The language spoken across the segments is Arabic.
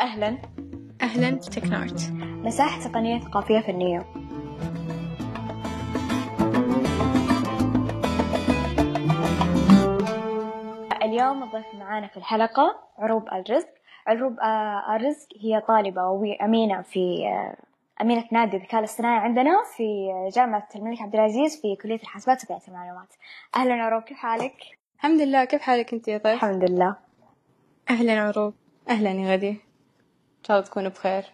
أهلا. أهلا تكنارت. مساحة تقنية ثقافية فنية. اليوم الضيف معانا في الحلقة عروب الرزق. عروب آه، الرزق هي طالبة وأمينة في آه، أمينة نادي الذكاء الاصطناعي عندنا في جامعة الملك عبد العزيز في كلية الحاسبات وتقنية المعلومات أهلا عروب كيف حالك؟ الحمد لله كيف حالك أنت يا طيب؟ الحمد لله. أهلا عروب. أهلا يا غدي. شاء الله تكونوا بخير.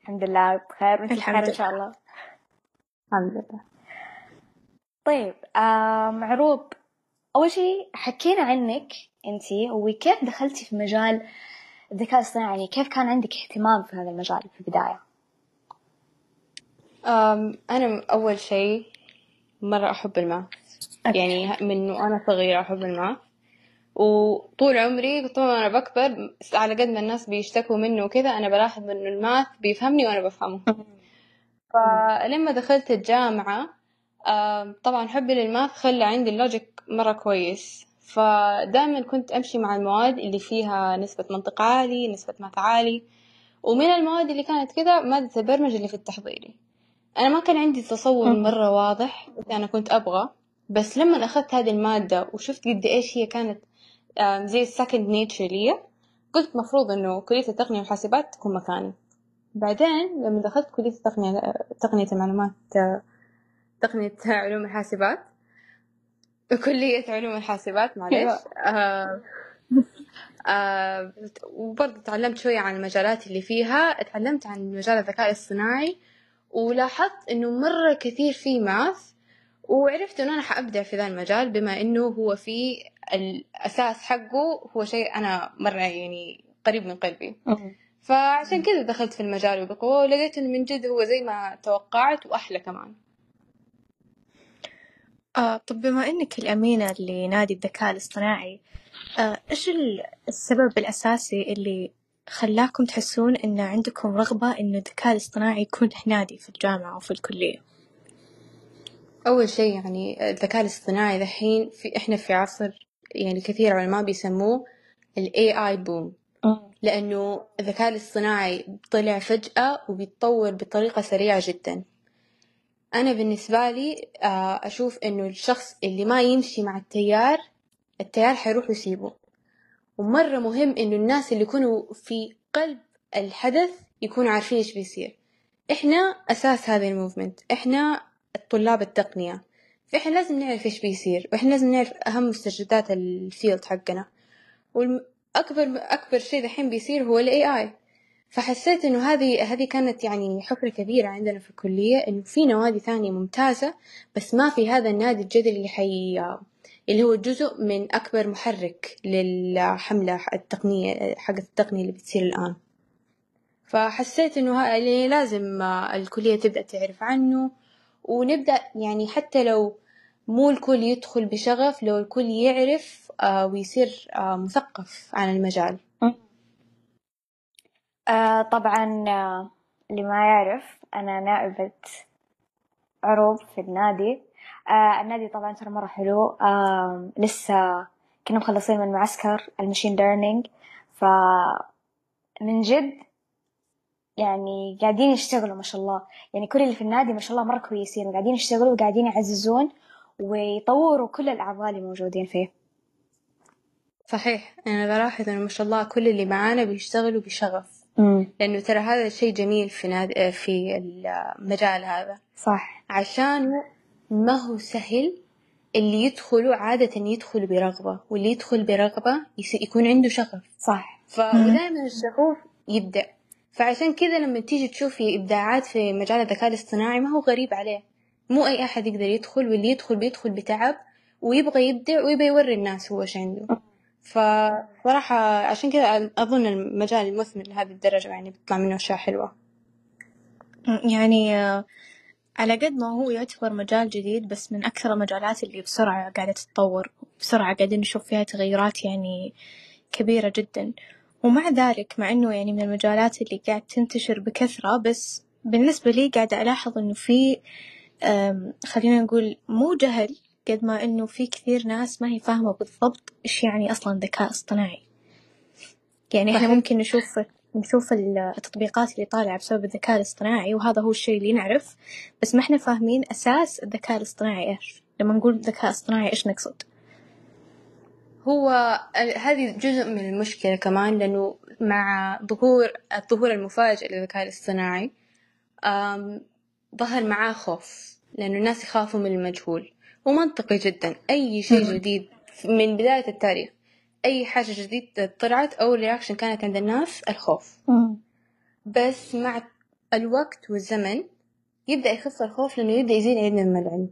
الحمد لله بخير وانت بخير إن. شاء الله. الحمد لله. طيب آم عروب أول شيء حكينا عنك انتي وكيف دخلتي في مجال الذكاء الاصطناعي يعني كيف كان عندك اهتمام في هذا المجال في البداية؟ أم أنا أول شيء مرة أحب أوكي. يعني من وأنا صغيرة أحب الماث وطول عمري طول ما أنا بكبر على قد ما الناس بيشتكوا منه وكذا أنا بلاحظ إنه ال math بيفهمني وأنا بفهمه. فلما دخلت الجامعة طبعا حبي لل math خلى عندي ال logic مرة كويس. فدائما كنت أمشي مع المواد اللي فيها نسبة منطق عالي نسبة math عالي. ومن المواد اللي كانت كذا مادة البرمجة اللي في التحضيري. أنا ما كان عندي تصور. مرة واضح إيش أنا كنت أبغى بس لما أخذت هذه المادة وشفت قد إيش هي كانت زي ال second nature لي. قلت مفروض إنه كلية التقنية والحاسبات تكون مكاني. بعدين لما دخلت كلية التقنية تقنية المعلومات تقنية علوم الحاسبات. كلية علوم الحاسبات معلش آه آه وبرضه تعلمت شوية عن المجالات اللي فيها. تعلمت عن مجال الذكاء الاصطناعي ولاحظت إنه مرة كثير فيه ماث وعرفت إنه أنا حأبدع في ذا المجال بما إنه هو في الأساس حقه هو شيء أنا مرة يعني قريب من قلبي. فعشان كذا دخلت في المجال وبقوة ولقيت إنه من جد هو زي ما توقعت وأحلى كمان. آه طب بما إنك الأمينة لنادي الذكاء الاصطناعي آه إيش ال- السبب الأساسي اللي خلاكم تحسون إن عندكم رغبة إنه الذكاء الاصطناعي يكون نادي في الجامعة أو في الكلية؟ أول شيء يعني الذكاء الاصطناعي دحين في إحنا في عصر يعني كثير علماء بيسموه ال AI boom. لأنه الذكاء الاصطناعي طلع فجأة وبيتطور بطريقة سريعة جدا. أنا بالنسبة لي آه، أشوف إنه الشخص اللي ما يمشي مع التيار التيار حيروح يسيبه. ومرة مهم إنه الناس اللي يكونوا في قلب الحدث يكونوا عارفين إيش بيصير. إحنا أساس هذه الموفمنت. إحنا طلاب التقنية. فإحنا لازم نعرف إيش بيصير وإحنا لازم نعرف أهم مستجدات الفيلد حقنا. والأكبر أكبر شيء دحين بيصير هو ال AI فحسيت إنه هذه هذه كانت يعني حفرة كبيرة عندنا في الكلية إنه في نوادي ثانية ممتازة بس ما في هذا النادي الجدلي اللي حي اللي هو جزء من أكبر محرك للحملة التقنية حق التقنية اللي بتصير الآن. فحسيت إنه يعني لازم الكلية تبدأ تعرف عنه. ونبدأ يعني حتى لو مو الكل يدخل بشغف لو الكل يعرف آه، ويصير آه، مثقف عن المجال. آه طبعا اللي ما يعرف أنا نائبة عروب في النادي. آه النادي طبعا ترى مرة حلو. آه لسه كنا مخلصين من معسكر المشين ليرنينج. ف من جد يعني قاعدين يشتغلوا ما شاء الله. يعني كل اللي في النادي ما شاء الله مرة كويسين وقاعدين يشتغلوا وقاعدين يعززون ويطوروا كل الأعضاء اللي موجودين فيه. صحيح. أنا بلاحظ إنه ما شاء الله كل اللي معانا بيشتغلوا بشغف. لأنه ترى هذا شيء جميل في ناد... آه، في المجال هذا. صح. عشانه ما هو سهل اللي يدخلوا عادة يدخلوا برغبة واللي يدخل برغبة يكون عنده شغف. صح. فدائما الشغوف يبدع فعشان كذا لما تيجي تشوفي إبداعات في مجال الذكاء الاصطناعي ما هو غريب عليه. مو أي أحد يقدر يدخل واللي يدخل بيدخل بتعب ويبغى يبدع ويبغى يوري الناس هو إيش عنده. فصراحة عشان كذا أظن المجال مثمر لهذه الدرجة يعني بيطلع منه أشياء حلوة. يعني آه، على قد ما هو يعتبر مجال جديد بس من أكثر المجالات اللي بسرعة قاعدة تتطور بسرعة قاعدين نشوف فيها تغيرات يعني كبيرة جدا. ومع ذلك مع إنه يعني من المجالات اللي قاعد تنتشر بكثرة بس بالنسبة لي قاعدة ألاحظ إنه في خلينا نقول مو جهل قد ما إنه في كثير ناس ما هي فاهمة بالضبط إيش يعني أصلا ذكاء اصطناعي. يعني إحنا. ممكن نشوف نشوف التطبيقات اللي طالعة بسبب الذكاء الاصطناعي وهذا هو الشيء اللي نعرف بس ما إحنا فاهمين أساس الذكاء الاصطناعي إيش. لما نقول ذكاء اصطناعي إيش نقصد؟ هو هذه جزء من المشكلة كمان لأنه مع ظهور الظهور المفاجئ للذكاء الاصطناعي ظهر معاه خوف لأنه الناس يخافوا من المجهول. ومنطقي جدا أي شيء جديد من بداية التاريخ أي حاجة جديدة طلعت أول reaction كانت عند الناس الخوف. بس مع الوقت والزمن يبدأ يخف الخوف لأنه يبدأ يزيد عندنا من العلم.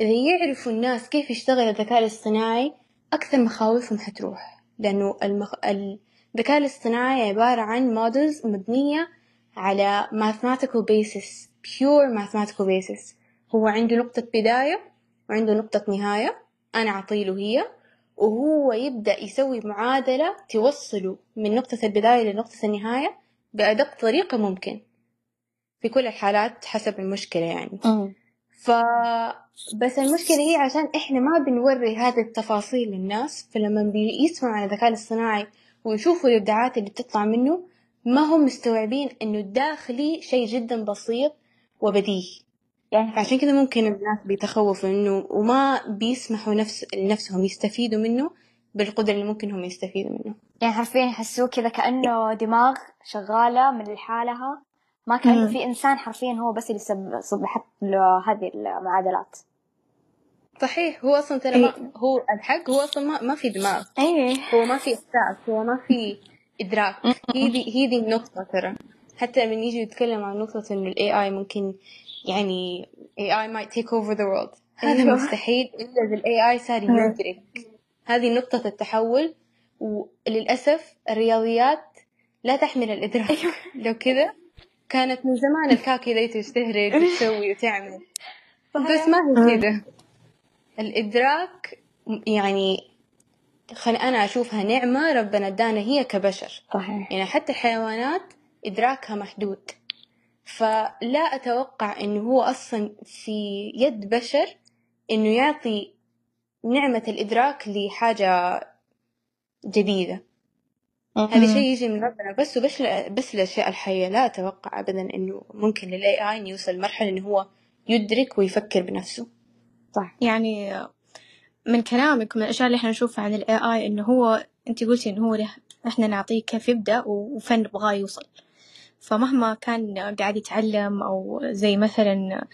إذا يعرفوا الناس كيف يشتغل الذكاء الاصطناعي أكثر مخاوفهم حتروح لأنه المخ... الذكاء الاصطناعي عبارة عن models مبنية على mathematical basis pure mathematical basis. هو عنده نقطة بداية وعنده نقطة نهاية أنا أعطيله هي وهو يبدأ يسوي معادلة توصله من نقطة البداية لنقطة النهاية بأدق طريقة ممكن. في كل الحالات حسب المشكلة يعني. ف بس المشكلة هي عشان إحنا ما بنوري هذه التفاصيل للناس فلما بيسمعوا عن الذكاء الاصطناعي ويشوفوا الإبداعات اللي بتطلع منه ما هم مستوعبين إنه الداخلي شيء جدا بسيط وبديهي. يعني عشان كذا ممكن الناس بيتخوفوا إنه وما بيسمحوا نفس لنفسهم يستفيدوا منه بالقدرة اللي ممكن هم يستفيدوا منه يعني حرفيا يحسوه كذا كأنه دماغ شغالة من لحالها ما كان في إنسان حرفيا هو بس اللي يصب يحط له هذه المعادلات. صحيح هو أصلا ترى ما هو الحق هو أصلا ما, ما في دماغ. إيه. هو ما في إحساس هو ما في إدراك. هي دي هي دي النقطة ترى. حتى لما يجي يتكلم عن نقطة إنه ال AI ممكن يعني AI might take over the world. هذا أيوه. مستحيل إلا إذا ال AI صار يدرك هذه نقطة التحول وللأسف الرياضيات لا تحمل الإدراك. أيوه. لو كذا كانت من زمان ال calculator تستهرج وتسوي وتعمل بس ما هي كذا الإدراك يعني خل أنا أشوفها نعمة ربنا ادانا هي كبشر. صحيح. يعني حتى الحيوانات إدراكها محدود. فلا أتوقع إنه هو أصلا في يد بشر إنه يعطي نعمة الإدراك لحاجة جديدة. هذا شيء يجي من ربنا بس وبس بس الأشياء الحية لا أتوقع أبدا إنه ممكن للاي اي يوصل مرحلة إنه هو يدرك ويفكر بنفسه. صح. يعني من كلامك من الأشياء اللي إحنا نشوفها عن ال AI إنه هو أنت قلتي إنه هو له إحنا نعطيه كيف يبدأ وفين نبغاه يوصل. فمهما كان قاعد يتعلم أو زي مثلا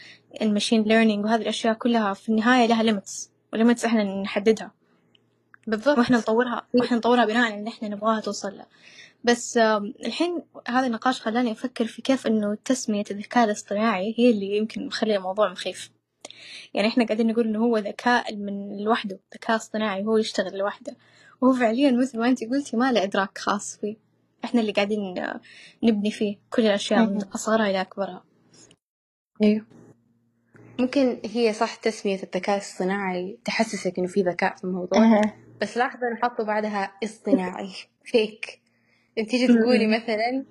ال machine learning وهذه الأشياء كلها في النهاية لها limits و limits إحنا نحددها. بالضبط. وإحنا نطورها وإحنا نطورها بناء على اللي إحنا نبغاها توصل له. بس الحين هذا النقاش خلاني أفكر في كيف إنه تسمية الذكاء الاصطناعي هي اللي يمكن مخلي الموضوع مخيف. يعني إحنا قاعدين نقول إنه هو ذكاء من لوحده ذكاء اصطناعي هو يشتغل لوحده. وهو فعليا مثل ما أنت قلتي ما له إدراك خاص فيه. إحنا اللي قاعدين نبني فيه كل الأشياء من أصغرها إلى أكبرها. أيوه. ممكن هي صح تسمية الذكاء الاصطناعي تحسسك إنه في ذكاء في الموضوع. بس لاحظة إنه حطوا بعدها اصطناعي. فيك تيجي تقولي مثلا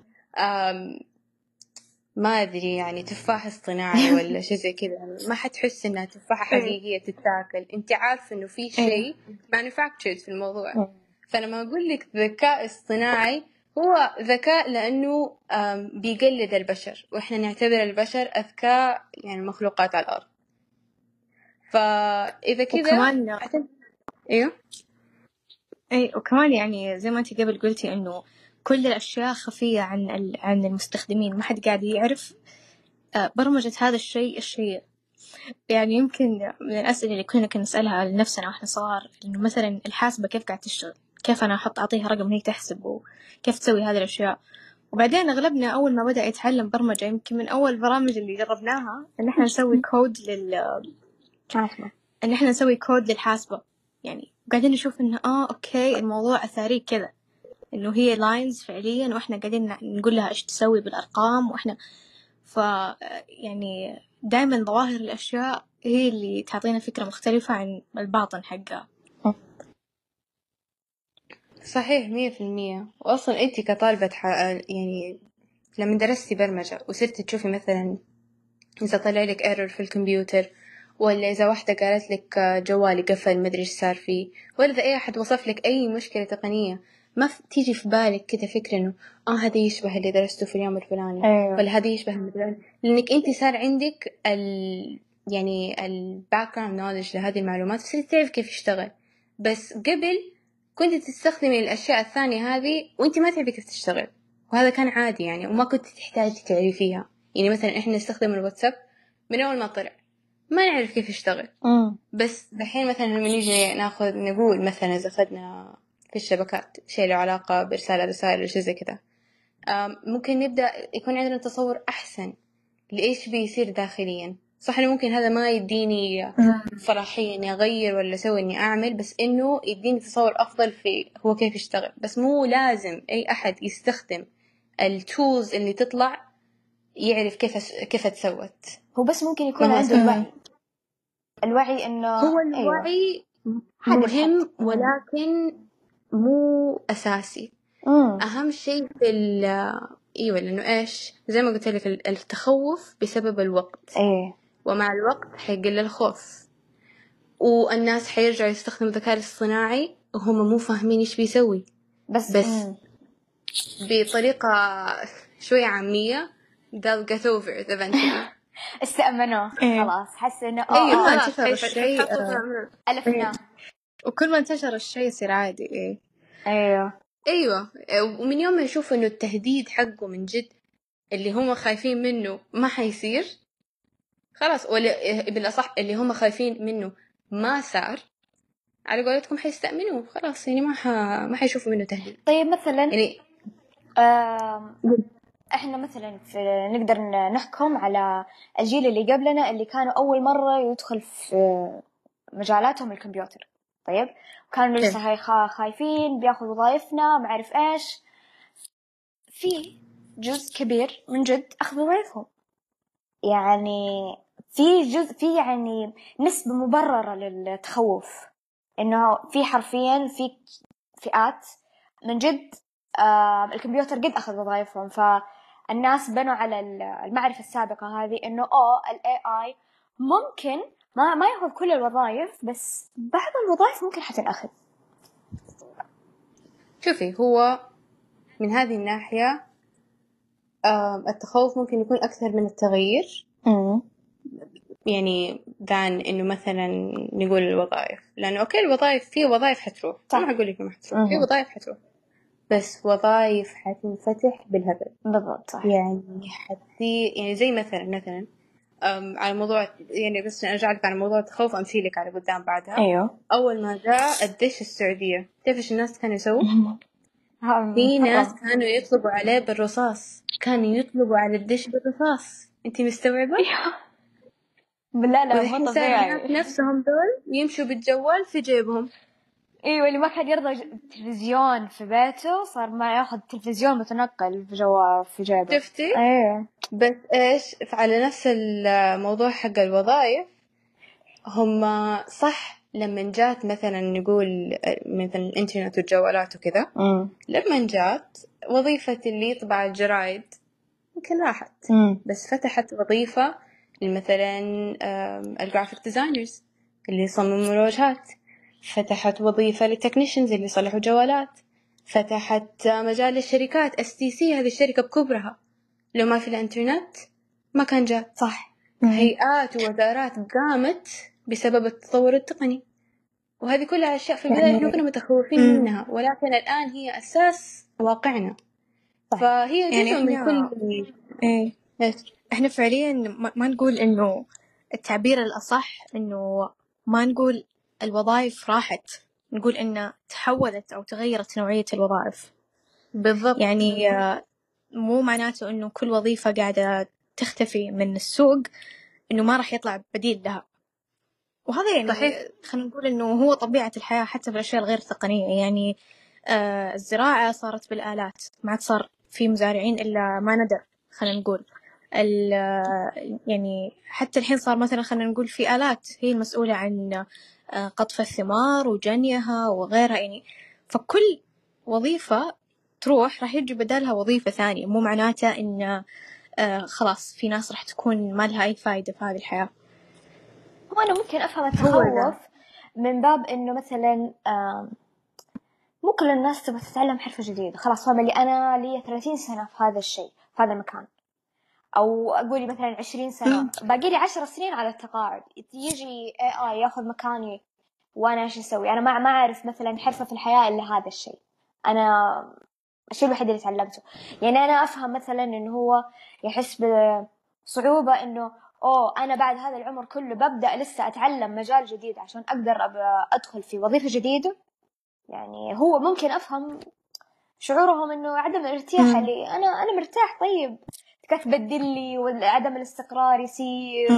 ما أدري يعني تفاح اصطناعي ولا شيء زي كذا يعني ما حتحس إنها تفاحة إيه. حقيقية تتاكل. أنت عارفة إنه في إيه. شيء manufactured في الموضوع. إيه. فلما أقول لك ذكاء اصطناعي هو ذكاء لأنه بيقلد البشر وإحنا نعتبر البشر أذكى يعني مخلوقات على الأرض. فإذا كذا وكمان أيوه أي وكمان يعني زي ما أنت قبل قلتي إنه كل الأشياء خفية عن عن المستخدمين. ما حد قاعد يعرف آه، برمجة هذا الشيء الشيء يعني يمكن من الأسئلة اللي كنا كنا نسألها لنفسنا وإحنا صغار إنه مثلا الحاسبة كيف قاعد تشتغل؟ كيف أنا أحط أعطيها رقم هي تحسب؟ وكيف تسوي هذه الأشياء؟ وبعدين أغلبنا أول ما بدأ يتعلم برمجة يمكن من أول البرامج اللي جربناها إن إحنا نسوي كود لل حاسبة إن إحنا نسوي كود للحاسبة. يعني قاعدين نشوف إنه آه okay الموضوع أثاري كذا. إنه هي lines فعليا وإحنا قاعدين نقول لها إيش تسوي بالأرقام وإحنا ف يعني دائما ظواهر الأشياء هي اللي تعطينا فكرة مختلفة عن الباطن حقها. صحيح مية في المية. وأصلا أنت كطالبة يعني لما درستي برمجة وصرتي تشوفي مثلا إذا طلع لك error في الكمبيوتر ولا إذا واحدة قالت لك جوالي قفل مدري إيش صار فيه. ولا إذا أي أحد وصف لك أي مشكلة تقنية ما تيجي في بالك كده فكرة إنه آه هذا يشبه اللي درسته في اليوم الفلاني أيوة. ولا هذا يشبه مثلا لأنك أنت صار عندك ال يعني ال background knowledge لهذه المعلومات صرت تعرف كيف يشتغل. بس قبل كنت تستخدمي الأشياء الثانية هذه وأنت ما تعرفي كيف تشتغل. وهذا كان عادي يعني وما كنت تحتاجي تعرفيها. يعني مثلا إحنا نستخدم الواتساب من أول ما طلع. ما نعرف كيف يشتغل. بس دحين مثلا لما نيجي ناخذ نقول مثلا إذا أخذنا في الشبكات شيء له علاقة بإرسال رسائل أو شيء زي كذا. ممكن نبدأ يكون عندنا تصور أحسن لإيش بيصير داخليا. صح إنه ممكن هذا ما يديني صلاحية إني أغير ولا أسوي إني أعمل بس إنه يديني تصور أفضل في هو كيف يشتغل. بس مو لازم أي أحد يستخدم التولز اللي تطلع يعرف كيف أس- كيف اتسوت هو بس ممكن يكون عنده. الوعي الوعي إنه هو أيوة. الوعي حد مهم. ولكن مو أساسي أمم. أهم شيء في ال أيوة لأنه إيش زي ما قلت لك ال- التخوف بسبب الوقت إيه ومع الوقت حيقل الخوف والناس حيرجعوا يستخدموا الذكاء الاصطناعي وهم مو فاهمين إيش بيسوي بس بس أمم. بطريقة شوية عامية they'll get over it eventually. استأمنوه. إيه. خلاص. حس إنه أوه أيوة أوه، ما خلاص، انتشر حي- الشيء آه، ألفناه وكل ما انتشر الشيء يصير عادي إيه. أيوه. أيوه. ومن يوم ما يشوفوا إنه التهديد حقه من جد اللي هم خايفين منه ما حيصير خلاص. ولا بالأصح اللي هم خايفين منه ما صار على قولتكم حيستأمنوه. خلاص يعني ما ح... ما حيشوفوا منه تهديد. طيب مثلا يعني آم، إحنا مثلا في نقدر نحكم على الجيل اللي قبلنا اللي كانوا أول مرة يدخل في مجالاتهم الكمبيوتر. طيب؟ كانوا كيف؟ لسه خايفين بياخذ وظائفنا ما أعرف إيش. في جزء كبير من جد اخذ وظائفهم. يعني في جزء في يعني نسبة مبررة للتخوف. إنه في حرفيا في فئات من جد آه الكمبيوتر قد أخذ وظائفهم. فالناس بنوا على ال- المعرفة السابقة هذه إنه أوه الاي اي ممكن ما ما يأخذ كل الوظائف بس بعض الوظائف ممكن حتنأخذ شوفي هو من هذه الناحية التخوف ممكن يكون أكثر من التغيير. يعني دان إنه مثلا نقول الوظائف. لأنه أوكي الوظائف في وظائف حتروح. صح. ما حقول لك ما حتروح في. وظائف حتروح. بس وظائف حتنفتح بالهبل. بالضبط صح. يعني حتصير يعني زي مثلا مثلا أم على موضوع يعني بس أرجع لك على موضوع التخوف امشي لك على قدام بعدها. أيوه. أول ما جاء الدش السعودية تعرف إيش الناس كانوا يسووا؟ في ناس. كانوا يطلبوا عليه بالرصاص. كانوا يطلبوا على الدش بالرصاص. انت مستوعبة؟ بالله لا مو طبيعي. نفسهم دول يمشوا بالجوال في جيبهم. أيوه اللي ما كان يرضى تلفزيون في بيته صار ما ياخذ تلفزيون متنقل في جوا في جيبه. شفتي؟ أيوه بس إيش على نفس الموضوع حق الوظائف هم صح لما جات مثلا نقول مثلا الإنترنت والجوالات وكذا لما جات وظيفة اللي يطبع الجرايد يمكن راحت. بس فتحت وظيفة مثلا ال graphic designers اللي يصمموا الواجهات فتحت وظيفة لل technicians اللي يصلحوا جوالات. فتحت مجال للشركات STC هذه الشركة بكبرها. لو ما في الانترنت ما كان جات صح. هيئات ووزارات قامت بسبب التطور التقني. وهذه كلها أشياء في البداية يعني- إحنا كنا متخوفين مم. منها. ولكن الآن هي أساس واقعنا. صح. فهي يعني جزء من إحنا- كل إيش؟ إحنا فعليا ما, ما نقول إنه التعبير الأصح إنه ما نقول الوظائف راحت. نقول انه تحولت أو تغيرت نوعية الوظائف. بالضبط. يعني آه، مو معناته إنه كل وظيفة قاعدة تختفي من السوق إنه ما راح يطلع بديل لها. وهذا يعني صحيح. خلينا نقول إنه هو طبيعة الحياة حتى في الأشياء الغير تقنية. يعني آه الزراعة صارت بالآلات ما عاد صار في مزارعين إلا ما ندر خلينا نقول. ال- آه، يعني حتى الحين صار مثلا خلينا نقول في آلات هي المسؤولة عن قطف الثمار وجنيها وغيرها يعني فكل وظيفة تروح راح يجي بدالها وظيفة ثانية. مو معناته إن آه خلاص في ناس راح تكون ما لها أي فايدة في هذه الحياة. هو أنا ممكن أفهم هو التخوف. من باب إنه مثلا مو كل الناس تبغى تتعلم حرفة جديدة. خلاص فاهمة اللي أنا لي 30 سنة في هذا الشيء في هذا المكان. أو أقولي مثلا 20 سنة. باقي لي 10 سنين على التقاعد. يجي اي اي ياخذ مكاني وأنا إيش أسوي؟ أنا ما ما أعرف مثلا حرفة في الحياة إلا هذا الشيء. أنا الشيء الوحيد اللي تعلمته. يعني أنا أفهم مثلا إنه هو يحس بصعوبة إنه أوه أنا بعد هذا العمر كله ببدأ لسه أتعلم مجال جديد عشان أقدر أدخل في وظيفة جديدة. يعني هو ممكن أفهم شعورهم إنه عدم الارتياح اللي أنا أنا مرتاح طيب. كيف تبدل لي وعدم الاستقرار يصير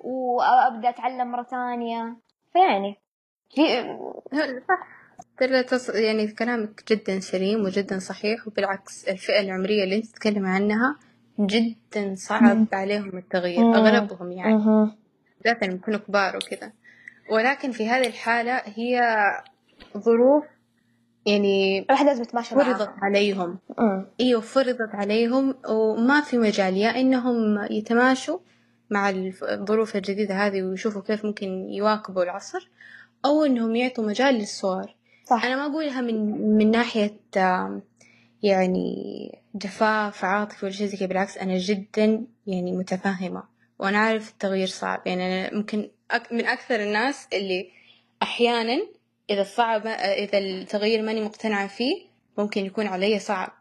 وأبدأ أتعلم مرة ثانية. فيعني في ترى تص... يعني كلامك جدا سليم وجدا صحيح وبالعكس الفئة العمرية اللي أنت تتكلم عنها جدا صعب عليهم التغيير أغلبهم يعني. بالذات لما يكونوا كبار وكذا. ولكن في هذه الحالة هي ظروف يعني الواحد لازم يتماشى فرضت عليهم. إيوه فرضت عليهم وما في مجال يا إنهم يتماشوا مع الظروف الجديدة هذه ويشوفوا كيف ممكن يواكبوا العصر أو إنهم يعطوا مجال للصور. صح. أنا ما أقولها من من ناحية يعني جفاف عاطفي ولا شيء زي كذا بالعكس أنا جدا يعني متفهمة وأنا عارف التغيير صعب. يعني أنا ممكن من أكثر الناس اللي أحيانا إذا صعب إذا التغيير ماني مقتنعة فيه ممكن يكون علي صعب.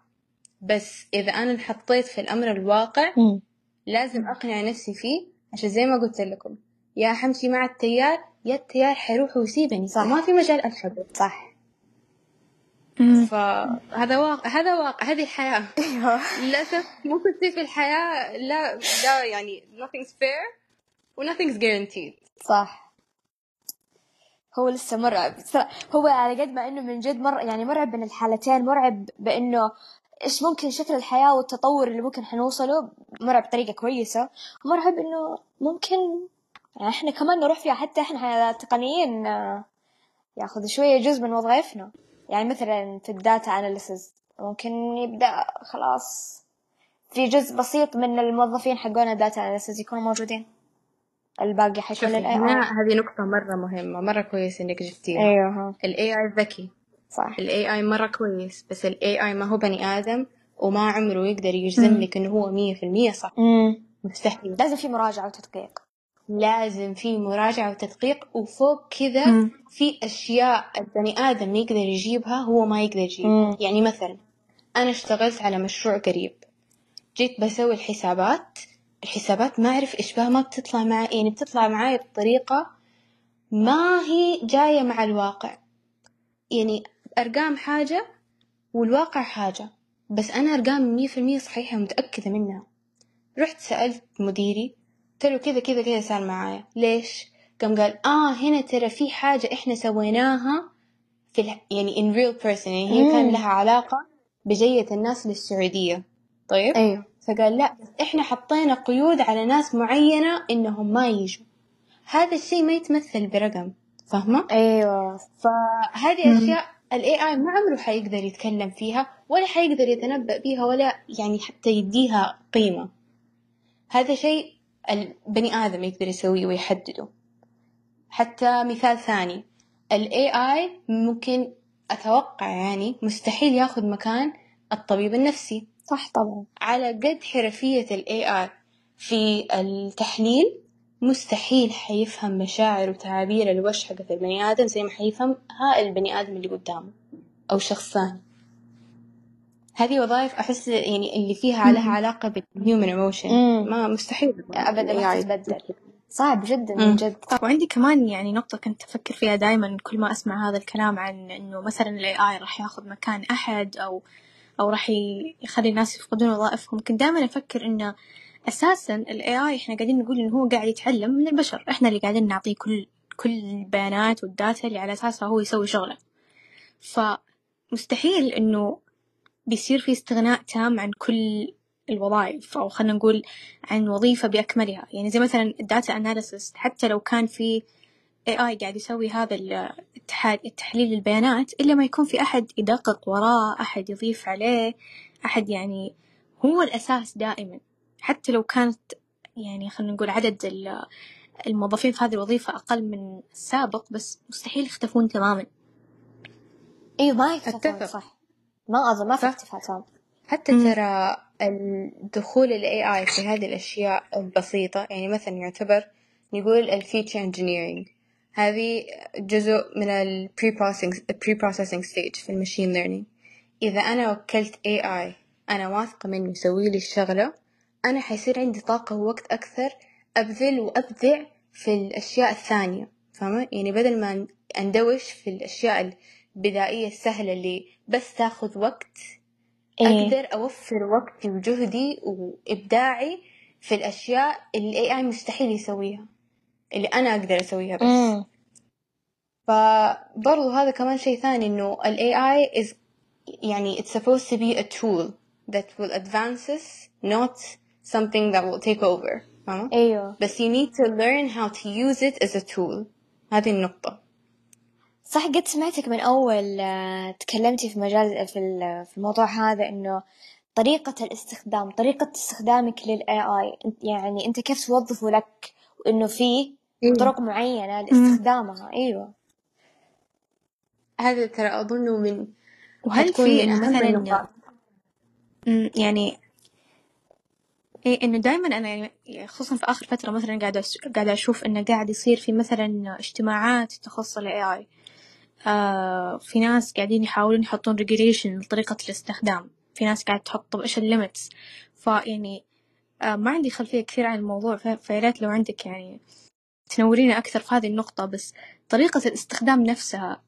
بس إذا أنا انحطيت في الأمر الواقع م. لازم أقنع نفسي فيه. عشان زي ما قلت لكم يا حمشي مع التيار يا التيار حيروح ويسيبني. صح. ما في مجال أسحبه صح. فهذا واقع هذا واقع. هذه الحياة. أيوه. للأسف ممكن تصير في الحياة. لا لا يعني nothing's fair و nothing's guaranteed. صح. هو لسه مرعب. هو على قد ما إنه من جد مر يعني مرعب بين الحالتين. مرعب بإنه إيش ممكن شكل الحياة والتطور اللي ممكن حنوصله مرعب بطريقة كويسة. مرعب إنه ممكن يعني إحنا كمان نروح فيها حتى إحنا تقنيين ياخذ شوية جزء من وظائفنا. يعني مثلا في ال data analysis ممكن يبدأ خلاص في جزء بسيط من الموظفين حقونا data analysis يكونوا موجودين. الباقي حيكون ال AI هذه نقطة مرة مهمة مرة كويس إنك جبتيها. أيوه ال AI ذكي. صح. ال AI مرة كويس بس ال AI ما هو بني آدم وما عمره يقدر يجزم لك إنه هو مية في المية صح. مم. مستحيل. لازم في مراجعة وتدقيق. لازم في مراجعة وتدقيق وفوق كذا في أشياء البني آدم يقدر يجيبها هو ما يقدر يجيبها. يعني مثلا أنا اشتغلت على مشروع قريب. جيت بسوي الحسابات الحسابات ما أعرف إيش بها ما بتطلع معي يعني بتطلع معي بطريقة ما هي جاية مع الواقع. يعني أرقام حاجة والواقع حاجة بس أنا أرقام مية في المية صحيحة ومتأكدة منها. رحت سألت مديري قلت له كذا كذا كذا صار معايا. ليش؟ قام قال آه هنا ترى في حاجة إحنا سويناها في ال... يعني in real person يعني هي كان لها علاقة بجية الناس للسعودية. طيب؟ أيوه. فقال لا إحنا حطينا قيود على ناس معينة إنهم ما يجوا. هذا الشيء ما يتمثل برقم فاهمة؟ أيوه. فهذه أشياء الاي اي ما عمره حيقدر يتكلم فيها ولا حيقدر يتنبأ بيها ولا يعني حتى يديها قيمة. هذا شيء البني آدم يقدر يسويه ويحدده. حتى مثال ثاني ال AI ممكن أتوقع يعني مستحيل ياخذ مكان الطبيب النفسي. صح طبعا. على قد حرفية ال AI في التحليل مستحيل حيفهم مشاعر وتعابير الوجه حقت البني آدم زي ما حيفهم ها البني آدم اللي قدامه أو شخص ثاني. هذه وظائف أحس يعني اللي فيها لها علاقة بال human emotion ما مستحيل أبدا ما تتبدل. صعب جدا من جد وعندي كمان يعني نقطة كنت أفكر فيها دائما كل ما أسمع هذا الكلام عن إنه مثلا ال AI راح ياخذ مكان أحد أو أو راح يخلي الناس يفقدون وظائفهم. كنت دائما أفكر إنه أساسا ال AI إحنا قاعدين نقول إنه هو قاعد يتعلم من البشر. إحنا اللي قاعدين نعطيه كل كل البيانات وال data اللي على أساسها هو يسوي شغله. فمستحيل إنه بيصير في استغناء تام عن كل الوظائف أو خلينا نقول عن وظيفة بأكملها. يعني زي مثلا ال data analysis حتى لو كان في AI قاعد يسوي هذا التحليل البيانات إلا ما يكون في أحد يدقق وراه أحد يضيف عليه أحد يعني هو الأساس دائما. حتى لو كانت يعني خلينا نقول عدد الموظفين في هذه الوظيفة أقل من السابق بس مستحيل يختفون تماما. أيوه ما أتفق. صح. ما أظن ما في صح. اكتفاء تام حتى. ترى الدخول ال AI في هذه الأشياء البسيطة يعني مثلا يعتبر نقول ال feature engineering. هذه جزء من ال pre-processing pre-processing stage في المشين learning. إذا أنا وكلت AI أنا واثقة منه يسوي لي الشغلة أنا حيصير عندي طاقة ووقت أكثر أبذل وأبدع في الأشياء الثانية. فاهمة؟ يعني بدل ما أندوش في الأشياء البدائية السهلة اللي بس تاخذ وقت إيه. أقدر أوفر وقتي وجهدي وإبداعي في الأشياء اللي ال AI مستحيل يسويها. اللي أنا أقدر أسويها بس. امم فبرضو هذا كمان شيء ثاني إنه ال AI is يعني it's supposed to be a tool that will advance us not something that will take over. فاهمة؟ أيوه. بس you need to learn how to use it as a tool. هذه النقطة. صح قد سمعتك من أول آه، تكلمتي في مجال في ال- في الموضوع هذا إنه طريقة الاستخدام طريقة استخدامك لل AI يعني أنت كيف توظفه لك؟ وإنه في إيه. طرق معينة مم. لاستخدامها. أيوة. هذا ترى أظنه من وهل في مثلا يعني إيه إنه دائما أنا يعني خصوصا في آخر فترة مثلا قاعدة قاعدة أشوف إنه قاعد يصير في مثلا اجتماعات تخص ال AI آه في ناس قاعدين يحاولون يحطون ريجوليشن لطريقة الاستخدام. في ناس قاعدة تحط طب إيش الليمتس فيعني ما عندي خلفية كثير عن الموضوع فياريت لو عندك يعني تنورينا أكثر في هذه النقطة. بس طريقة الاستخدام نفسها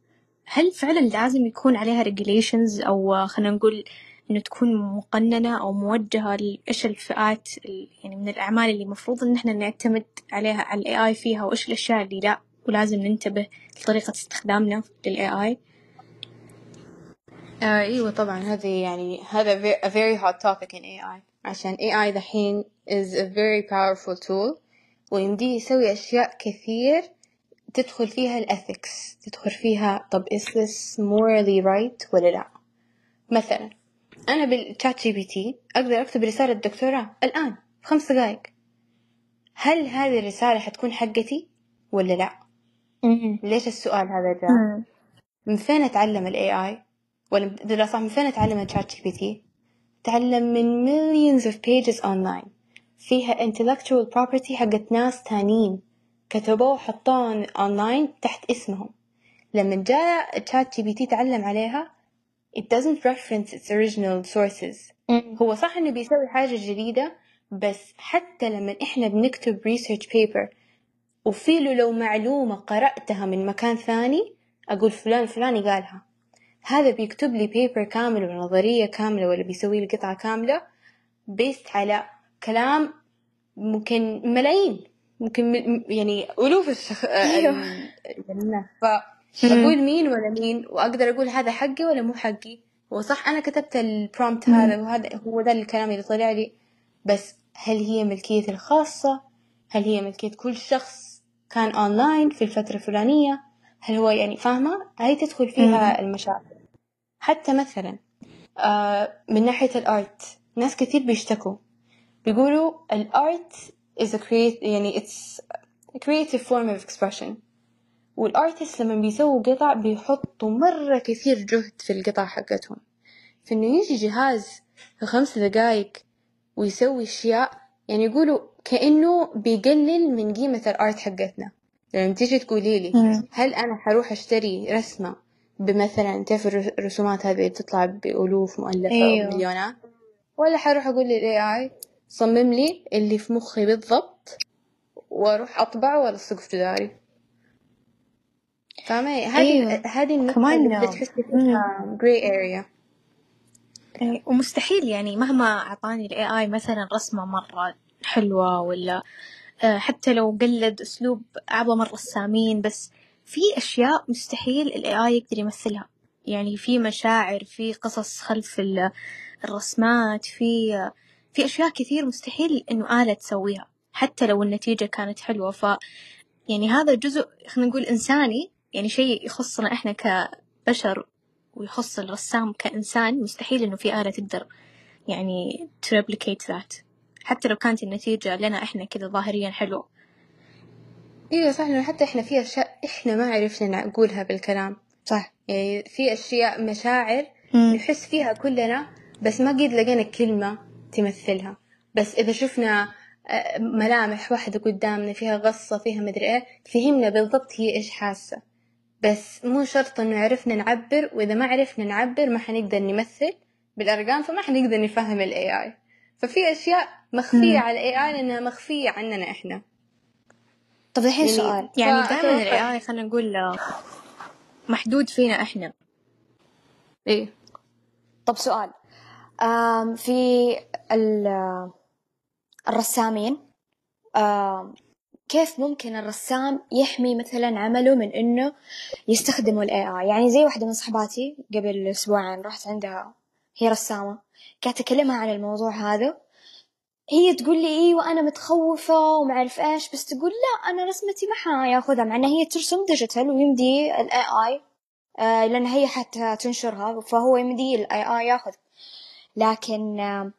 هل فعلا لازم يكون عليها regulations أو آه، خلينا نقول إنه تكون مقننة أو موجهة لإيش الفئات ال- يعني من الأعمال اللي المفروض إن إحنا نعتمد عليها على ال AI فيها وإيش الأشياء اللي لا؟ ولازم ننتبه لطريقة استخدامنا لل AI آه إيوه طبعا هذه يعني هذا a very hot topic in AI عشان AI دحين is a very powerful tool. ويمديه يسوي أشياء كثير تدخل فيها الethics تدخل فيها طب is this morally right ولا لا؟ مثلا أنا بالchat GPT أقدر أكتب رسالة دكتوراه الآن في خمس دقايق. هل هذه الرسالة حتكون حقتي ولا لا؟ مم. ليش السؤال هذا جاء. من فين أتعلم ال AI ولا لا صح من فين أتعلم ال ChatGPT تعلم من millions of pages online. فيها intellectual property حقت ناس تانيين. كتبوه وحطوه online تحت اسمهم. لما جاء ال ChatGPT تعلم عليها it doesn't reference its original sources. هو صح إنه بيسوي حاجة جديدة بس حتى لما إحنا بنكتب research paper وفي له لو معلومة قرأتها من مكان ثاني أقول فلان فلاني قالها. هذا بيكتب لي paper كامل ولا نظرية كاملة ولا بيسوي لي قطعة كاملة based على كلام ممكن ملايين ممكن م- يعني ألوف الشخ... أيوه. ال- الناس فأقول مين ولا مين وأقدر أقول هذا حقي ولا مو حقي؟ وصح أنا كتبت ال prompt هذا وهذا هو ده الكلام اللي طلع لي. بس هل هي ملكيتي الخاصة؟ هل هي ملكية كل شخص كان أونلاين في الفترة الفلانية؟ هل هو يعني فاهمة؟ هاي تدخل فيها المشاكل حتى مثلا آه من ناحية الأرت ناس كثير بيشتكوا. بيقولوا الأرت is a create يعني it's a creative form of expression. والآرتست لما بيسووا قطع بيحطوا مرة كثير جهد في القطع حقتهم. فإنه يجي جهاز في خمس دقايق ويسوي أشياء يعني يقولوا كأنه بيقلل من قيمة الآرت حقتنا. لما تيجي تقولي لي. هل أنا حروح أشتري رسمة بمثلا تعرف الر- الرسومات هذه بتطلع بألوف مؤلفة أيوه. أو مليونات ولا حروح أقول للاي اي صمم لي اللي في مخي بالضبط وأروح أطبعه وألصقه في جداري. فاهمة؟ هذه أيوه. هذه النقطة اللي بدأت تحسي فيها area. إيه، ومستحيل يعني مهما أعطاني ال AI مثلا رسمة مرة حلوة ولا آه، حتى لو قلد أسلوب أعظم الرسامين بس في أشياء مستحيل ال AI يقدر يمثلها. يعني في مشاعر في قصص خلف ال- الرسمات في في أشياء كثير مستحيل إنه آلة تسويها حتى لو النتيجة كانت حلوة. ف يعني هذا جزء خلينا نقول إنساني يعني شيء يخصنا إحنا كبشر ويخص الرسام كإنسان مستحيل إنه في آلة تقدر يعني to replicate حتى لو كانت النتيجة لنا إحنا كذا ظاهريا حلوة. أيوه صح لأنه حتى إحنا في أشياء إحنا ما عرفنا نقولها بالكلام. صح. يعني في أشياء مشاعر مم. نحس فيها كلنا بس ما قد لقينا كلمة تمثلها. بس إذا شفنا آه، ملامح واحدة قدامنا فيها غصة فيها مدري إيه فهمنا بالضبط هي إيش حاسة. بس مو شرط إنه عرفنا نعبر وإذا ما عرفنا نعبر ما حنقدر نمثل بالأرقام فما حنقدر نفهم ال AI ففي أشياء مخفية مم. على ال AI لأنها مخفية عننا إحنا. طب الحين يعني- سؤال. يعني دائما الاي خلينا نقول آه، محدود فينا إحنا. إيه. طب سؤال. آم في ال- الرسامين آم كيف ممكن الرسام يحمي مثلا عمله من إنه يستخدموا ال AI يعني زي واحدة من صحباتي قبل أسبوعين رحت عندها هي رسامة قاعدة اكلمها عن الموضوع هذا هي تقول لي أيوه أنا متخوفة وما أعرف إيش بس تقول لا أنا رسمتي ما حياخذها مع انها هي ترسم digital ويمدي ال AI آه لأن هي حتى تنشرها فهو يمدي ال AI ياخذ. لكن آه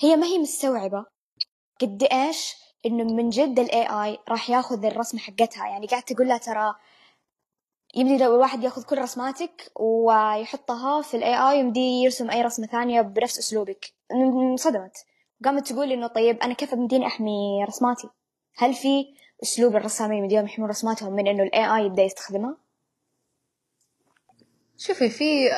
هي ما هي مستوعبة قد إيش إنه من جد ال AI راح ياخذ الرسمة حقتها. يعني قاعد تقول لها ترى يمدي لو الواحد ياخذ كل رسماتك ويحطها في ال AI يمدي يرسم أي رسمة ثانية بنفس أسلوبك. انصدمت. قامت تقول إنه طيب أنا كيف بديني أحمي رسماتي؟ هل في أسلوب الرسامين يمديهم يحمون رسماتهم من إنه الاي اي يبدأ يستخدمها؟ شوفي في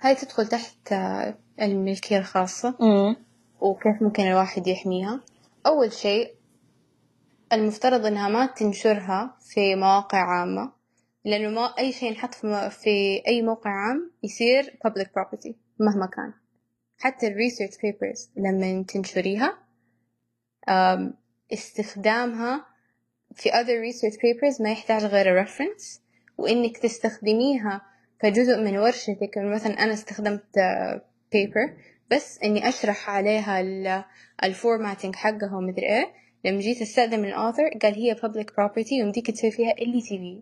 هاي تدخل تحت آه، الملكية الخاصة امم وكيف ممكن الواحد يحميها. أول شيء المفترض إنها ما تنشرها في مواقع عامة لأنه ما أي شيء ينحط في أي موقع عام يصير public property مهما كان. حتى ال research papers لما تنشريها استخدامها في other research papers ما يحتاج غير reference وإنك تستخدميها كجزء من ورشتك مثلا أنا استخدمت paper بس إني أشرح عليها ال- الفورماتينج حقها ومدري إيه لما جيت أستخدم الأوثر قال هي public property ويمديك تسوي فيها اللي تبيه.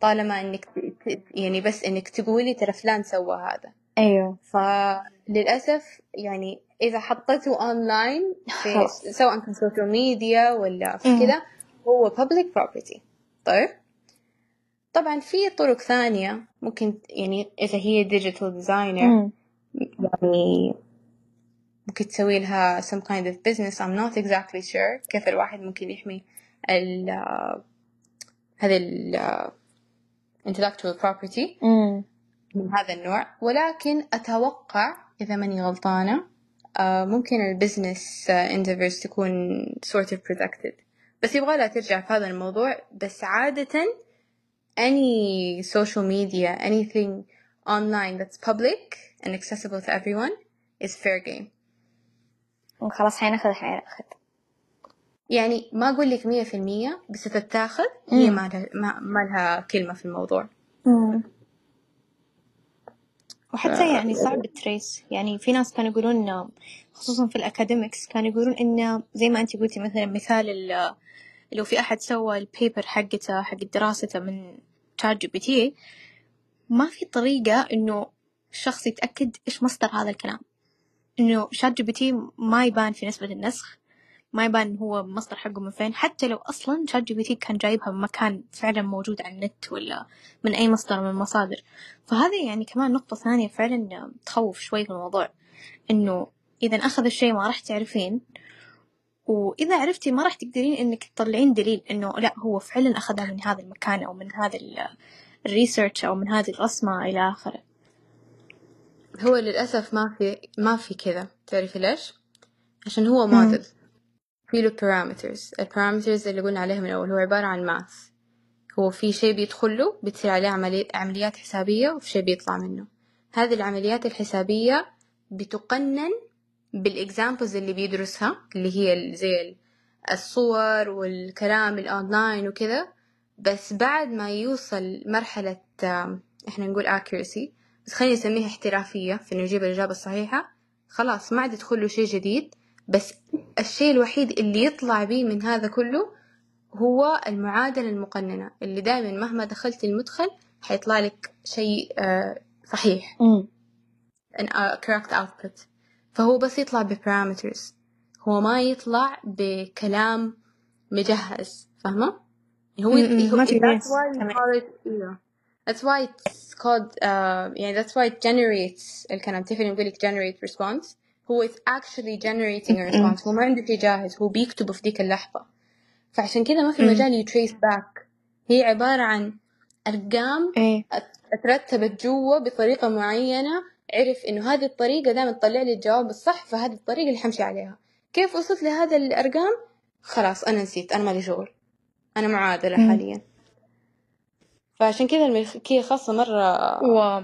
طالما ت- يعني بس إنك تقولي ترى فلان سوى هذا. أيوه. فللأسف يعني إذا حطيته أونلاين في. سواء كان social media ولا في. كذا هو public property. طيب. طبعا في طرق ثانية ممكن يعني إذا هي designer امم يعني ممكن تسوي لها some kind of business. I'm not exactly sure كيف الواحد ممكن يحمي ال هذا ال intellectual property امم من هذا النوع ولكن أتوقع إذا ماني غلطانة آه، ممكن البزنس endeavors تكون sort of protected بس يبغى لها ترجع في هذا الموضوع بس عادة any social media anything online that's public and accessible to everyone is fair game خلاص حيناخذ حيناخذ يعني ما أقول لك مية في المية بس تتاخذ. هي مم. ما لها, ما, لها كلمة في الموضوع. امم وحتى يعني صعب ال trace. يعني في ناس كانوا يقولون خصوصا في ال academics كانوا يقولون إنه زي ما أنت قلتي مثلا مثال ال- لو في أحد سوى ال paper حقته حق دراسته من ChatGPT ما في طريقة إنه الشخص يتأكد إيش مصدر هذا الكلام. إنه ChatGPT ما يبان في نسبة النسخ. ما يبان هو مصدر حقه من فين. حتى لو أصلا ChatGPT كان جايبها من مكان فعلا موجود على النت ولا من أي مصدر من المصادر. فهذه يعني كمان نقطة ثانية فعلا تخوف شوي في الموضوع. إنه إذا أخذ الشيء ما راح تعرفين وإذا عرفتي ما راح تقدرين إنك تطلعين دليل إنه لا هو فعلا أخذها من هذا المكان أو من هذا ال research أو من هذه الرسمة إلى آخره. هو للأسف ما في ما في كذا. تعرفي ليش؟ عشان هو مم. في له parameters. ال parameters اللي قلنا عليها من الأول هو عبارة عن math هو في شيء بيدخل له بتصير عليه عملي... عمليات حسابية وفي شيء بيطلع منه. هذه العمليات الحسابية بتقنن بال examples اللي بيدرسها اللي هي ال- زي ال- الصور والكلام الأونلاين وكذا. بس بعد ما يوصل مرحلة إحنا نقول accuracy بس خلينا نسميها احترافية في إنه يجيب الإجابة الصحيحة. خلاص ما عاد يدخل له شيء جديد. بس الشيء الوحيد اللي يطلع بيه من هذا كله هو المعادلة المقننة اللي دائما مهما دخلت المدخل حيطلع لك شيء آه، صحيح. an uh, correct output. فهو بس يطلع ببارامترز هو ما يطلع بكلام مجهز فاهمة؟ هو ما في that's why yeah. it's called uh, يعني that's why it generates الكلام. تعرفين يقول لك generate response هو it's actually generating a response. هو ما عنده شيء جاهز. هو بيكتبه في ديك اللحظة. فعشان كذا ما في مجال يتريس باك هي عبارة عن أرقام إيه. أترتبت جوا بطريقة معينة. عرف إنه هذه الطريقة دائما تطلع لي الجواب الصح فهذه الطريقة اللي حمشي عليها. كيف وصلت لهذا الأرقام؟ خلاص أنا نسيت. أنا مالي شغل. أنا معادلة مم. حاليا. فعشان كذا الملكية الخاصة مرة و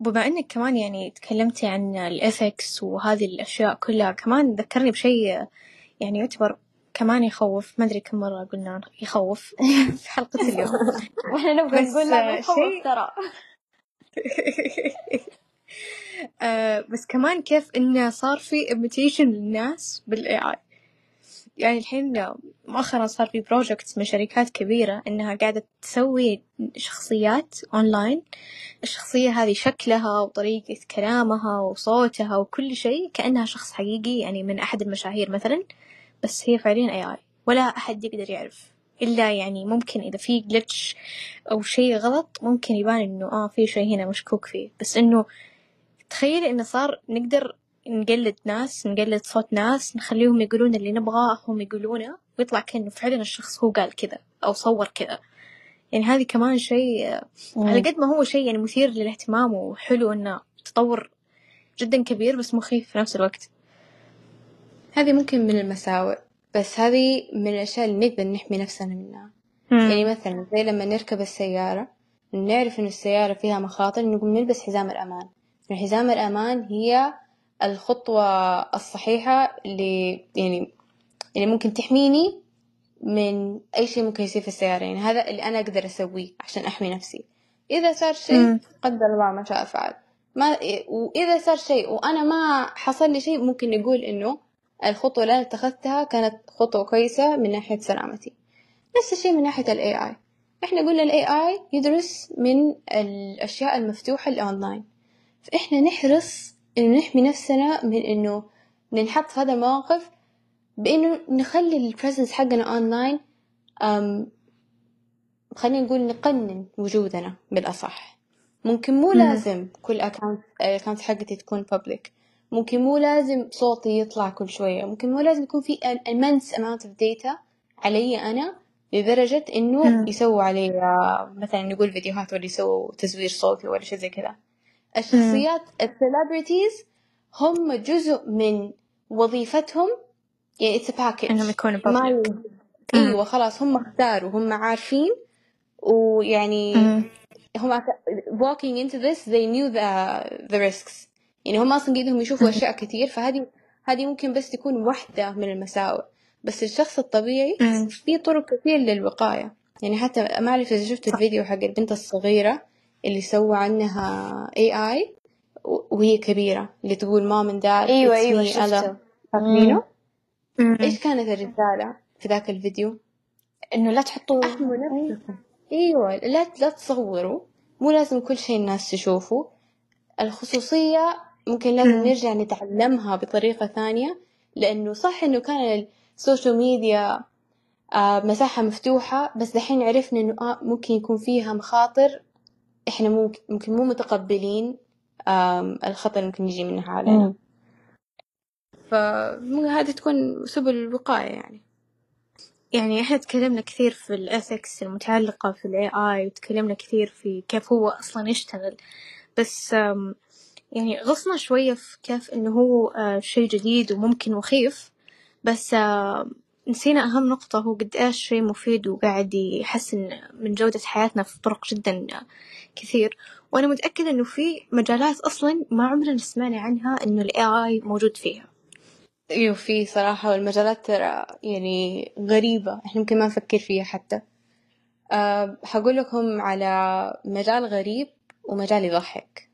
حساسة مم. بما إنك كمان يعني تكلمتي عن الاثكس وهذه الأشياء كلها كمان ذكرني بشيء يعني يعتبر كمان يخوف. ما أدري كم مرة قلنا يخوف في حلقة اليوم. إحنا نبغى نقول لا شيء- ترى. آه، بس كمان كيف إنه صار في imitation للناس بال AI يعني الحين مؤخرا صار في projects من شركات كبيرة إنها قاعدة تسوي شخصيات اونلاين الشخصية هذه شكلها وطريقة كلامها وصوتها وكل شيء كأنها شخص حقيقي يعني من أحد المشاهير مثلا بس هي فعليا AI ولا أحد يقدر يعرف. إلا يعني ممكن إذا في glitch أو شيء غلط ممكن يبان إنه آه في شيء هنا مشكوك فيه. بس إنه تخيلي إنه صار نقدر نقلد ناس نقلد صوت ناس نخليهم يقولون اللي نبغاه هم يقولونه ويطلع كأنه فعلا الشخص هو قال كذا أو صور كذا. يعني هذه كمان شيء على قد ما هو شيء يعني مثير للاهتمام وحلو إنه تطور جدا كبير بس مخيف في نفس الوقت. هذه ممكن من المساوئ بس هذه من الأشياء اللي نقدر نحمي نفسنا منها. يعني مثلا زي لما نركب السيارة نعرف إن السيارة فيها مخاطر نقوم نلبس حزام الأمان. حزام الأمان هي الخطوة الصحيحة اللي يعني اللي ممكن تحميني من أي شيء ممكن يصير في السيارة. يعني هذا اللي أنا أقدر أسويه عشان أحمي نفسي. إذا صار شيء. قدر الله ما شاء فعل. ما وإذا صار شيء وأنا ما حصل لي شيء ممكن نقول إنه الخطوة اللي أنا اتخذتها كانت خطوة كويسة من ناحية سلامتي. نفس الشيء من ناحية ال AI إحنا قلنا ال AI يدرس من الأشياء المفتوحة الأونلاين فإحنا نحرص إنه نحمي نفسنا من إنه ننحط في هذا المواقف بإنه نخلي ال presence حقنا أونلاين أم خلينا نقول نقنن وجودنا بالأصح ممكن مو. لازم كل account ال account حقتي تكون public ممكن مو لازم صوتي يطلع كل شوية ممكن مو لازم يكون في immense amount of data علي أنا لدرجة إنه. يسووا علي مثلا نقول فيديوهات ولا يسووا تزوير صوتي ولا شيء زي كذا الشخصيات السليبرتيز هم جزء من وظيفتهم. يعني a package. إنهم يكونوا ما إيوه خلاص هم اختاروا هم عارفين. ويعني. هم walking into this they knew the the risks. يعني هم أصلا قاعدين يشوفوا أشياء كثير فهذه هذه ممكن بس تكون واحدة من المساوئ. بس الشخص الطبيعي. في طرق كثير للوقاية. يعني حتى ما أعرف إذا شفت الفيديو حق البنت الصغيرة. اللي سوى عنها AI وهي كبيرة اللي تقول مام and dad أيوه أيوه شفته؟ مم. إيش كانت الرسالة في ذاك الفيديو؟ إنه لا تحطوا نفسكم أيوه لا لا تصوروا مو لازم كل شيء الناس تشوفه الخصوصية ممكن لازم. نرجع نتعلمها بطريقة ثانية لأنه صح إنه كان السوشيال ميديا آه مساحة مفتوحة بس دحين عرفنا إنه آه ممكن يكون فيها مخاطر إحنا ممكن, ممكن مو متقبلين الخطر اللي ممكن يجي منها علينا. فهذه تكون سبل الوقاية يعني. يعني إحنا تكلمنا كثير في ال ethics المتعلقة في ال AI وتكلمنا كثير في كيف هو أصلا يشتغل. بس يعني غصنا شوية في كيف إنه هو آه، شيء جديد وممكن مخيف بس نسينا أهم نقطة هو قد إيش شيء مفيد وقاعد يحسن من جودة حياتنا في طرق جدا كثير. وأنا متأكدة إنه في مجالات أصلا ما عمرنا سمعنا عنها إنه ال AI موجود فيها. إيوه في صراحة والمجالات ترى يعني غريبة إحنا ممكن ما نفكر فيها حتى. أه حقول لكم على مجال غريب ومجال يضحك.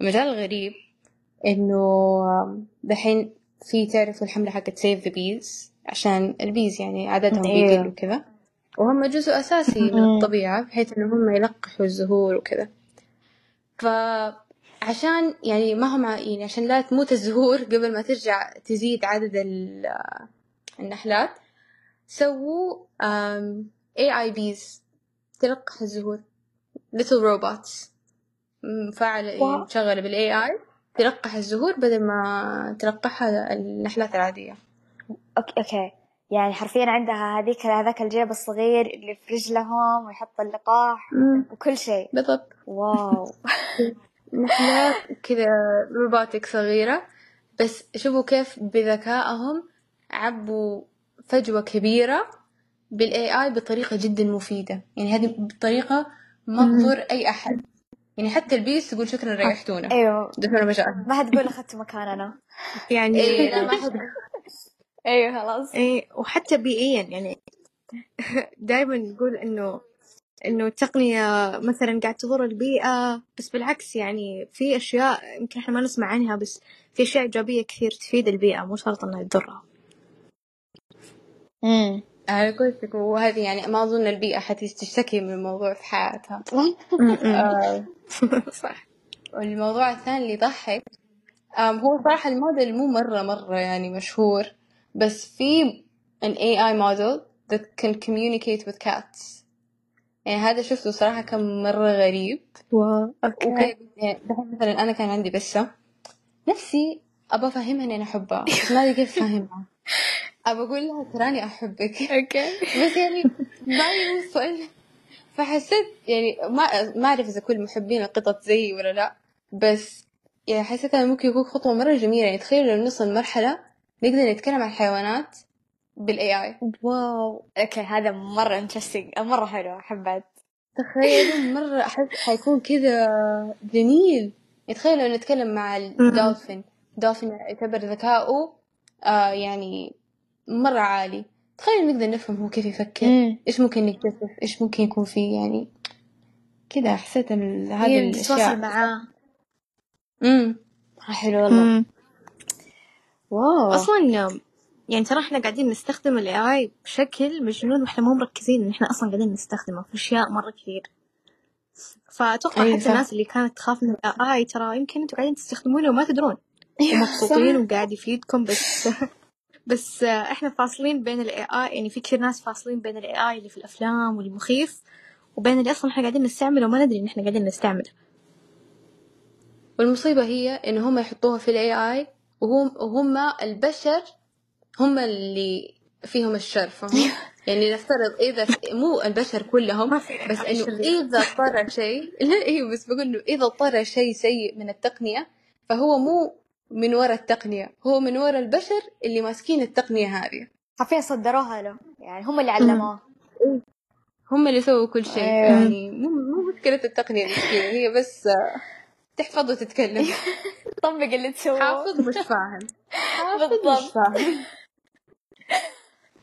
المجال الغريب إنه دحين في تعرفوا الحملة حقت save the bees عشان ال bees يعني عددهم أيوة. بيقل وكذا وهم جزء أساسي من. الطبيعة بحيث إنه هم يلقحوا الزهور وكذا فعشان يعني ما هم يعني عشان لا تموت الزهور قبل ما ترجع تزيد عدد ال- النحلات سووا آم، AI bees تلقح الزهور little robots مفعلة. مشغلة بال AI تلقح الزهور بدل ما تلقحها النحلات العادية okay okay. يعني حرفيا عندها هذيك هذاك الجيب الصغير اللي في رجلهم ويحط اللقاح وكل شيء. بالضبط. wow. نحلات كذا robotic صغيرة بس شوفوا كيف بذكائهم عبوا فجوة كبيرة بال AI بطريقة جدا مفيدة. يعني هذه بطريقة ما تضر أي أحد. يعني حتى ال bees تقول شكرا ريحتونا. أيوه. دفعنا مشاعر ما حتقول أخذتوا مكاننا. يعني إيه لا ما حد أيوه خلاص. إيه وحتى بيئيا يعني دائما نقول إنه إنه التقنية مثلا قاعد تضر البيئة بس بالعكس يعني في أشياء يمكن إحنا ما نسمع عنها بس في أشياء إيجابية كثير تفيد البيئة مو شرط إنها تضرها. امم على قولتك وهذه يعني ما أظن البيئة حتشتكي من الموضوع في حياتها. آه، صح. والموضوع الثاني اللي يضحك هو صراحة الموديل مو مرة مرة يعني مشهور. بس في an AI model that can communicate with cats. يعني هذا شفته صراحة كان مرة غريب. wow وكيف يعني مثلا أنا كان عندي بسة. نفسي أبى أفهمها إني أنا أحبها. بس ما أدري كيف أفهمها. أبى أقول لها تراني أحبك. okay. بس يعني ما يوصل. فحسيت يعني ما ما أعرف إذا كل محبين القطط زيي ولا لا. بس يعني حسيت إنه ممكن يكون خطوة مرة جميلة. يعني تخيلوا لو نوصل مرحلة نقدر نتكلم عن الحيوانات بال AI wow. okay هذا مرة interesting مرة حلو حبيت تخيلوا مرة أحس حيكون كذا جميل. تخيلوا لو نتكلم مع الدولفين الدولفين يعتبر ذكاؤه آه يعني مرة عالي. تخيل نقدر نفهم هو كيف يفكر. مم. إيش ممكن نكتشف إيش ممكن يكون فيه؟ يعني كذا حسيت هذه هي تتواصل الأشياء. معاه. امم حلو والله. wow. أصلا يعني ترى إحنا قاعدين نستخدم ال AI بشكل مجنون وإحنا مو مركزين إن إحنا أصلا قاعدين نستخدمه في أشياء مرة كثير. فأتوقع أي حتى صح. الناس اللي كانت تخاف من ال AI ترى يمكن أنتم قاعدين تستخدمونه وما تدرون. ومبسوطين وقاعد يفيدكم بس بس إحنا فاصلين بين ال AI يعني في كثير ناس فاصلين بين ال AI اللي في الأفلام والمخيف وبين اللي أصلا إحنا قاعدين نستعمله وما ندري إن إحنا قاعدين نستعمله. والمصيبة هي إن هم يحطوها في ال AI وهم وهم البشر هم اللي فيهم الشر فهم يعني نفترض إذا مو البشر كلهم بس شرير. إذا طرى شيء لا إيه بس بقول إنه إذا طرى شيء سيء من التقنية فهو مو من وراء التقنية هو من وراء البشر اللي ماسكين التقنية هذه حرفيا صدروها له يعني هم اللي علموه هم اللي سووا كل شيء أيوة. يعني مو مو مشكلة التقنية المسكينة هي بس تحفظ وتتكلم. طبق اللي تسووه حافظ مش فاهم. حافظ مش. فاهم.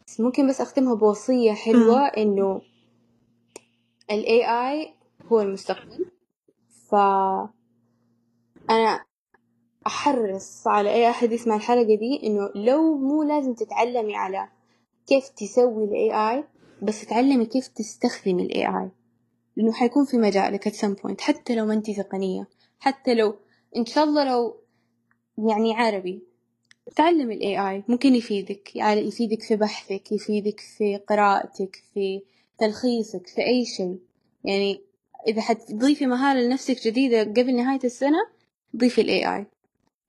بس ممكن بس أختمها بوصية حلوة إنه ال AI هو المستقبل. ف أنا أحرص على أي أحد يسمع الحلقة دي إنه لو مو لازم تتعلمي على كيف تسوي ال AI بس تعلمي كيف تستخدمي ال AI لأنه حيكون في مجالك at some point حتى لو ما أنتي تقنية. حتى لو إن شاء الله لو يعني عربي. تعلم ال AI ممكن يفيدك يعني يفيدك في بحثك يفيدك في قراءتك في تلخيصك في أي شيء. يعني إذا حتضيفي مهارة لنفسك جديدة قبل نهاية السنة ضيفي ال AI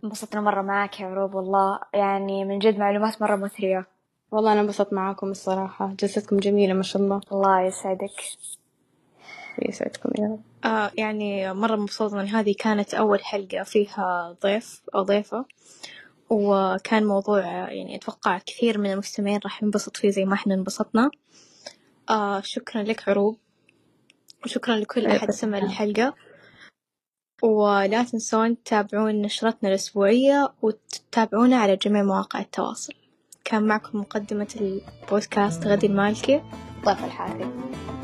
انبسطنا مرة معك يا عروب والله يعني من جد معلومات مرة مثرية. والله أنا انبسطت معاكم الصراحة جلستكم جميلة ما شاء الله. الله يسعدك. يسعدكم يا رب. آه يعني مرة مبسوطة إن هذه كانت أول حلقة فيها ضيف أو ضيفة. وكان موضوع يعني أتوقع كثير من المستمعين راح ينبسط فيه زي ما إحنا انبسطنا. آه شكرا لك عروب. وشكرا لكل أحد سمع. الحلقة. ولا تنسون تتابعون نشرتنا الأسبوعية وتتابعونا على جميع مواقع التواصل. كان معكم مقدمة البودكاست غدي المالكي. ضيف الحافي.